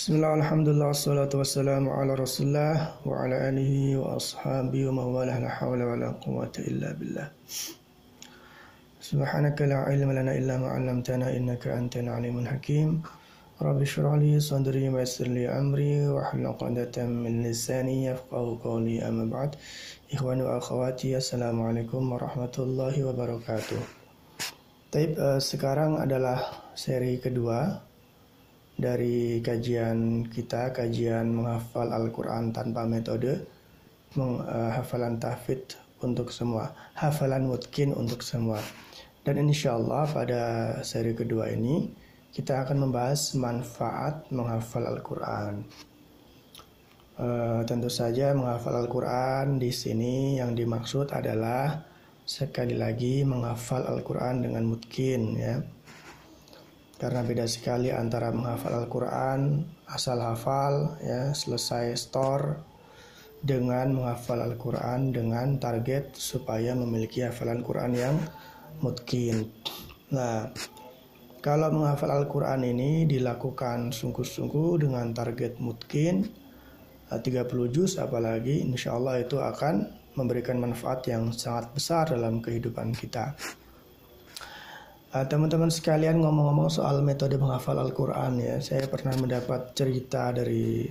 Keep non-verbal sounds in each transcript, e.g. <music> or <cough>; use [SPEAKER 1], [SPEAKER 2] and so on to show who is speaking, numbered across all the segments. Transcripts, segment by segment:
[SPEAKER 1] بسم الله الحمد لله والصلاة والسلام على رسول الله وعلى آله وأصحابه ومن والاه لا حول ولا قوة إلا بالله سبحانك لا علم لنا إلا ما علمتنا إنك أنت العليم الحكيم رب اشرح لي صدري ويسر لي أمري واحلل عقدة من لساني يفقه قولي أما بعد إخواني وأخواتي السلام عليكم ورحمة الله وبركاته طيب sekarang adalah seri kedua. Dari kajian kita, kajian menghafal Al-Quran tanpa metode, menghafalan uh, tahfidz untuk semua, hafalan mutkin untuk semua. Dan insya Allah pada seri kedua ini kita akan membahas manfaat menghafal Al-Quran. Uh, tentu saja menghafal Al-Quran di sini yang dimaksud adalah sekali lagi menghafal Al-Quran dengan mutkin ya karena beda sekali antara menghafal Al-Quran asal hafal ya selesai store dengan menghafal Al-Quran dengan target supaya memiliki hafalan Quran yang mungkin. Nah, kalau menghafal Al-Quran ini dilakukan sungguh-sungguh dengan target mungkin 30 juz apalagi insya Allah itu akan memberikan manfaat yang sangat besar dalam kehidupan kita. Uh, teman-teman sekalian ngomong-ngomong soal metode menghafal Al-Quran ya, saya pernah mendapat cerita dari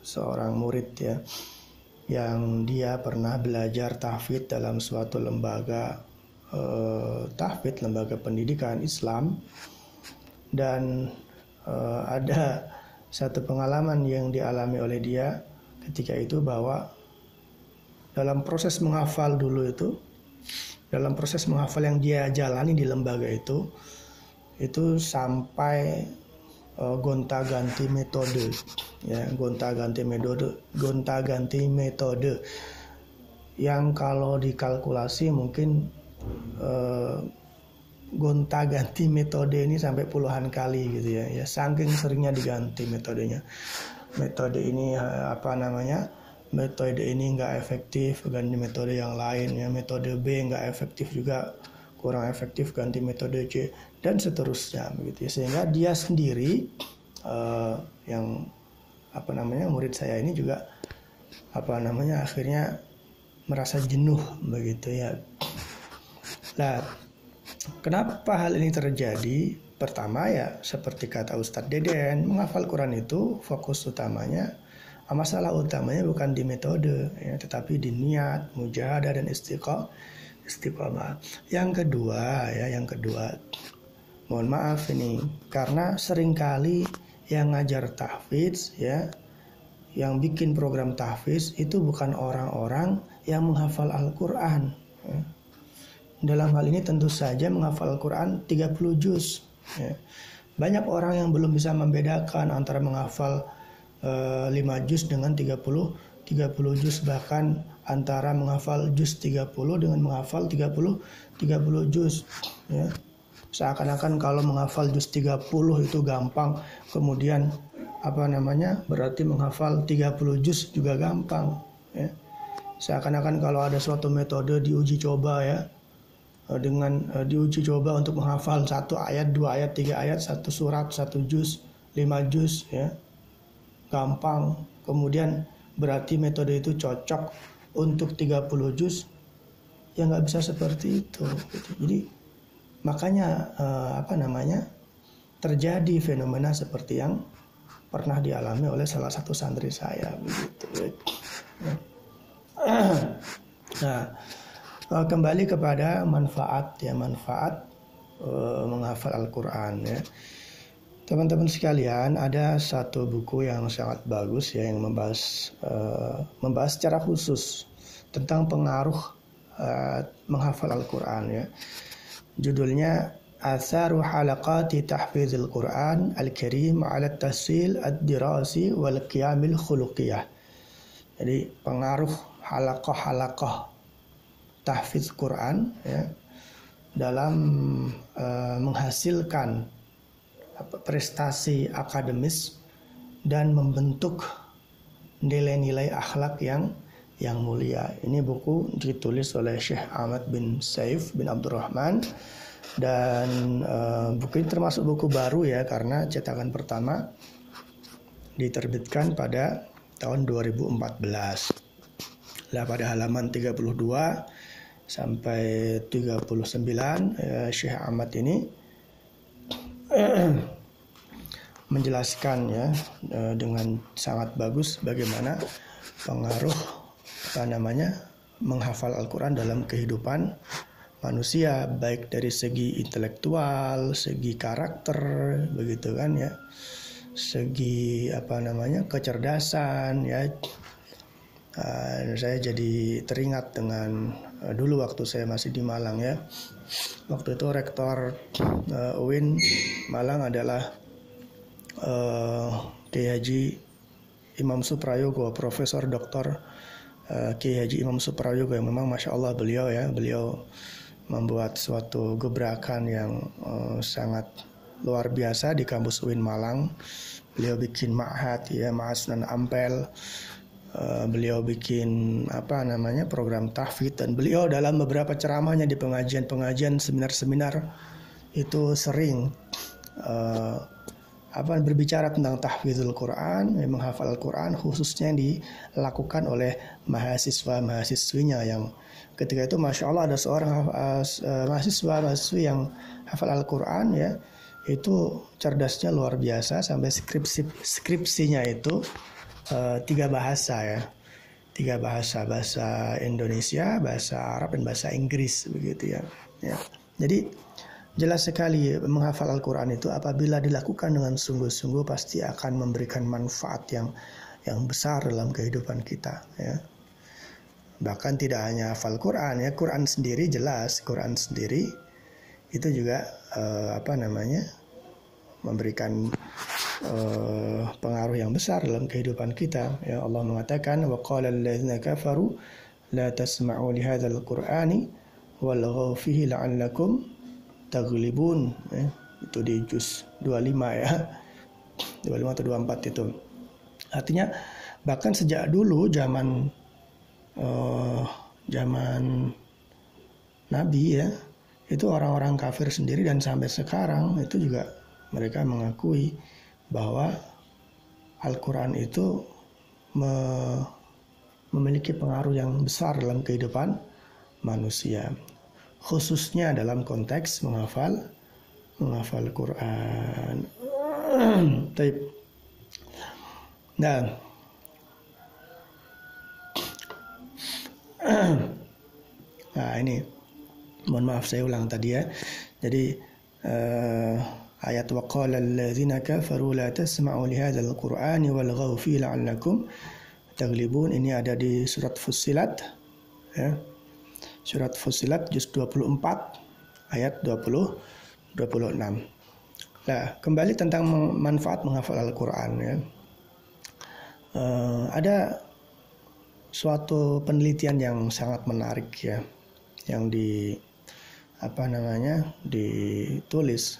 [SPEAKER 1] seorang murid ya, yang dia pernah belajar tahfidz dalam suatu lembaga uh, tahfidz, lembaga pendidikan Islam, dan uh, ada satu pengalaman yang dialami oleh dia ketika itu bahwa dalam proses menghafal dulu itu dalam proses menghafal yang dia jalani di lembaga itu itu sampai uh, gonta-ganti metode ya gonta-ganti metode gonta-ganti metode. Yang kalau dikalkulasi mungkin uh, gonta-ganti metode ini sampai puluhan kali gitu ya. Ya saking seringnya diganti metodenya. Metode ini apa namanya metode ini nggak efektif ganti metode yang lain ya. Metode B nggak efektif juga kurang efektif ganti metode C dan seterusnya begitu ya. sehingga dia sendiri uh, yang apa namanya murid saya ini juga apa namanya akhirnya merasa jenuh begitu ya. Nah kenapa hal ini terjadi? Pertama ya seperti kata Ustadz Deden menghafal Quran itu fokus utamanya masalah utamanya bukan di metode ya, tetapi di niat mujahadah dan istiqomah istiqomah yang kedua ya yang kedua mohon maaf ini karena sering kali yang ngajar tahfidz ya yang bikin program tahfidz itu bukan orang-orang yang menghafal Al-Qur'an ya. dalam hal ini tentu saja menghafal Al-Qur'an 30 juz ya. banyak orang yang belum bisa membedakan antara menghafal 5 eh, juz dengan 30 30 juz bahkan antara menghafal juz 30 dengan menghafal 30 30 juz ya. Seakan-akan kalau menghafal juz 30 itu gampang, kemudian apa namanya? berarti menghafal 30 juz juga gampang ya. Seakan-akan kalau ada suatu metode diuji coba ya eh, dengan uh, diuji coba untuk menghafal satu ayat, dua ayat, tiga ayat, satu surat, satu juz, lima juz ya gampang, kemudian berarti metode itu cocok untuk 30 juz, ya nggak bisa seperti itu. Jadi makanya eh, apa namanya terjadi fenomena seperti yang pernah dialami oleh salah satu santri saya begitu. <clears throat> Nah, eh, kembali kepada manfaat ya manfaat eh, menghafal Al-Qur'an ya. Teman-teman sekalian, ada satu buku yang sangat bagus ya yang membahas uh, membahas secara khusus tentang pengaruh uh, menghafal Al-Qur'an ya. Judulnya Atharu halaqati tahfizil Qur'an al-Karim ala tahsil ad-dirasi wal qiyamil khuluqiyah. Jadi pengaruh halaqah-halaqah tahfiz Quran ya dalam uh, menghasilkan prestasi akademis dan membentuk nilai-nilai akhlak yang yang mulia. Ini buku ditulis oleh Syekh Ahmad bin Saif bin Abdurrahman dan uh, buku ini termasuk buku baru ya karena cetakan pertama diterbitkan pada tahun 2014. Lah pada halaman 32 sampai 39 eh, Syekh Ahmad ini <clears throat> menjelaskan ya eh, dengan sangat bagus bagaimana pengaruh apa namanya menghafal Al-Quran dalam kehidupan manusia baik dari segi intelektual, segi karakter, begitu kan ya, segi apa namanya kecerdasan ya. Uh, saya jadi teringat dengan uh, dulu waktu saya masih di Malang ya. Waktu itu rektor uh, UIN Malang adalah uh, Kiai Haji Imam Suprayogo, Profesor Dr. Uh, Kiai Haji Imam Suprayogo yang memang masya Allah beliau ya, beliau membuat suatu gebrakan yang uh, sangat luar biasa di kampus UIN Malang. Beliau bikin ma'had ya, dan Ampel. Uh, beliau bikin apa namanya program tahfidz. Dan beliau dalam beberapa ceramahnya di pengajian-pengajian seminar-seminar itu sering uh, apa berbicara tentang tahfidzul Quran, menghafal Al-Quran khususnya yang dilakukan oleh mahasiswa-mahasiswinya yang ketika itu masya Allah ada seorang uh, mahasiswa mahasiswi yang hafal Al-Quran ya. Itu cerdasnya luar biasa sampai skripsi skripsinya itu uh, tiga bahasa ya tiga bahasa bahasa Indonesia bahasa Arab dan bahasa Inggris begitu ya ya jadi Jelas sekali menghafal Al-Quran itu apabila dilakukan dengan sungguh-sungguh pasti akan memberikan manfaat yang yang besar dalam kehidupan kita. Ya. Bahkan tidak hanya hafal Quran ya, Quran sendiri jelas, Quran sendiri itu juga uh, apa namanya memberikan uh, pengaruh yang besar dalam kehidupan kita. Ya Allah mengatakan wa qala alladziina kafaru la tasma'u li hadzal qur'ani walghaw fihi la'allakum eh, itu di juz 25 ya. <laughs> 25 atau 24 itu. Artinya bahkan sejak dulu zaman uh, zaman Nabi ya itu orang-orang kafir sendiri dan sampai sekarang itu juga mereka mengakui bahwa Al-Quran itu me memiliki pengaruh yang besar dalam kehidupan manusia khususnya dalam konteks menghafal menghafal Quran. <clears throat> Taib. Nah, <clears throat> nah ini mohon maaf saya ulang tadi ya. Jadi uh, ayat waqala alladzina kafaru la tasma'u li hadzal qur'ani walghaw fi la'allakum taglibun ini ada di surat Fussilat ya Surat Fusilat juz 24 ayat 20 26. Nah, kembali tentang manfaat menghafal Al-Qur'an ya. Uh, ada suatu penelitian yang sangat menarik ya yang di apa namanya ditulis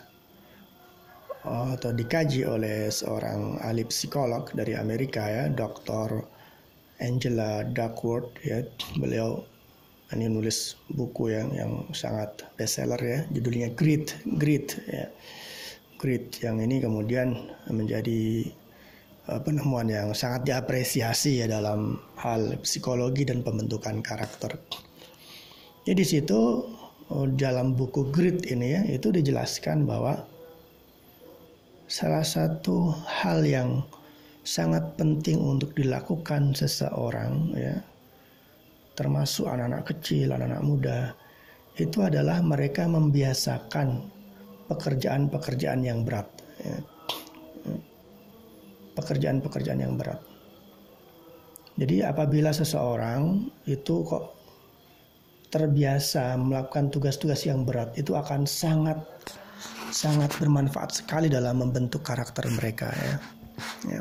[SPEAKER 1] atau dikaji oleh seorang ahli psikolog dari Amerika ya Dr. Angela Duckworth ya beliau ini nulis buku yang yang sangat bestseller ya judulnya Grit Grit ya Grit yang ini kemudian menjadi penemuan yang sangat diapresiasi ya dalam hal psikologi dan pembentukan karakter. Jadi di situ uh, dalam buku Grit ini ya itu dijelaskan bahwa salah satu hal yang sangat penting untuk dilakukan seseorang ya termasuk anak-anak kecil, anak-anak muda, itu adalah mereka membiasakan pekerjaan-pekerjaan yang berat. Ya. Pekerjaan-pekerjaan yang berat. Jadi apabila seseorang itu kok terbiasa melakukan tugas-tugas yang berat, itu akan sangat sangat bermanfaat sekali dalam membentuk karakter mereka ya. ya.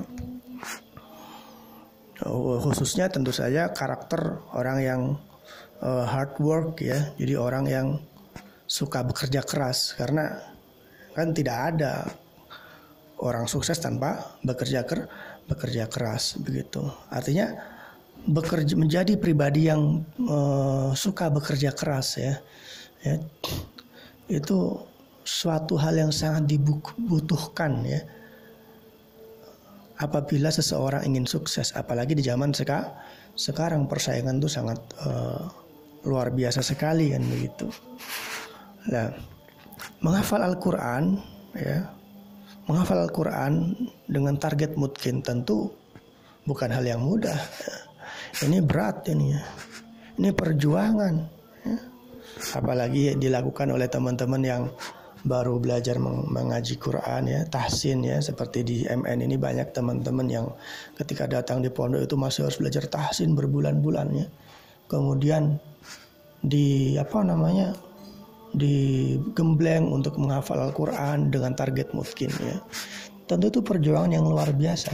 [SPEAKER 1] Oh, khususnya tentu saja karakter orang yang uh, hard work ya. Jadi orang yang suka bekerja keras. Karena kan tidak ada orang sukses tanpa bekerja ker bekerja keras begitu. Artinya bekerja menjadi pribadi yang uh, suka bekerja keras ya, ya. Itu suatu hal yang sangat dibutuhkan ya apabila seseorang ingin sukses, apalagi di zaman seka, sekarang persaingan itu sangat uh, luar biasa sekali kan begitu. Nah, menghafal Al-Quran ya, menghafal Al-Quran dengan target mungkin tentu bukan hal yang mudah. Ini berat ini ya. Ini perjuangan. Ya. Apalagi dilakukan oleh teman-teman yang baru belajar mengaji Quran ya, tahsin ya, seperti di MN ini banyak teman-teman yang ketika datang di pondok itu masih harus belajar tahsin berbulan-bulan ya. Kemudian di apa namanya? digembleng untuk menghafal Al-Quran dengan target mungkin ya. Tentu itu perjuangan yang luar biasa.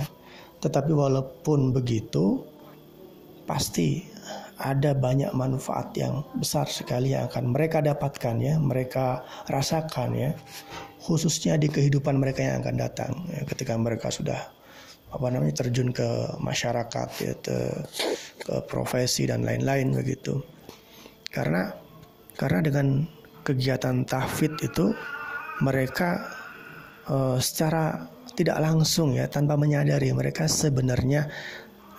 [SPEAKER 1] Tetapi walaupun begitu, pasti ada banyak manfaat yang besar sekali yang akan mereka dapatkan ya, mereka rasakan ya, khususnya di kehidupan mereka yang akan datang ya, ketika mereka sudah apa namanya terjun ke masyarakat ya, ke, ke profesi dan lain-lain begitu. Karena karena dengan kegiatan tahfid itu mereka uh, secara tidak langsung ya tanpa menyadari mereka sebenarnya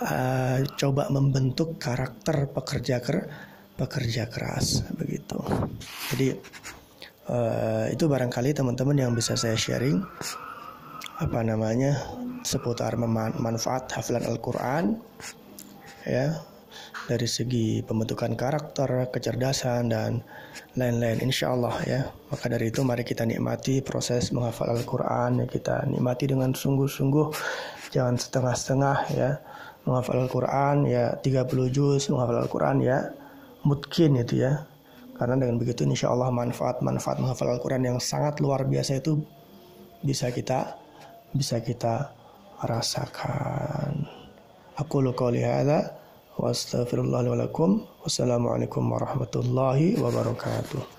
[SPEAKER 1] uh, coba membentuk karakter pekerja ker pekerja keras begitu. Jadi uh, itu barangkali teman-teman yang bisa saya sharing apa namanya seputar manfaat hafalan Al-Qur'an ya dari segi pembentukan karakter, kecerdasan dan lain-lain insya Allah ya maka dari itu mari kita nikmati proses menghafal Al-Quran ya kita nikmati dengan sungguh-sungguh jangan setengah-setengah ya menghafal Al-Quran ya 30 juz menghafal Al-Quran ya mungkin itu ya. Karena dengan begitu insya Allah manfaat-manfaat menghafal Al-Quran yang sangat luar biasa itu bisa kita bisa kita rasakan. Aku qouli hadza wa astaghfirullah wassalamualaikum warahmatullahi wabarakatuh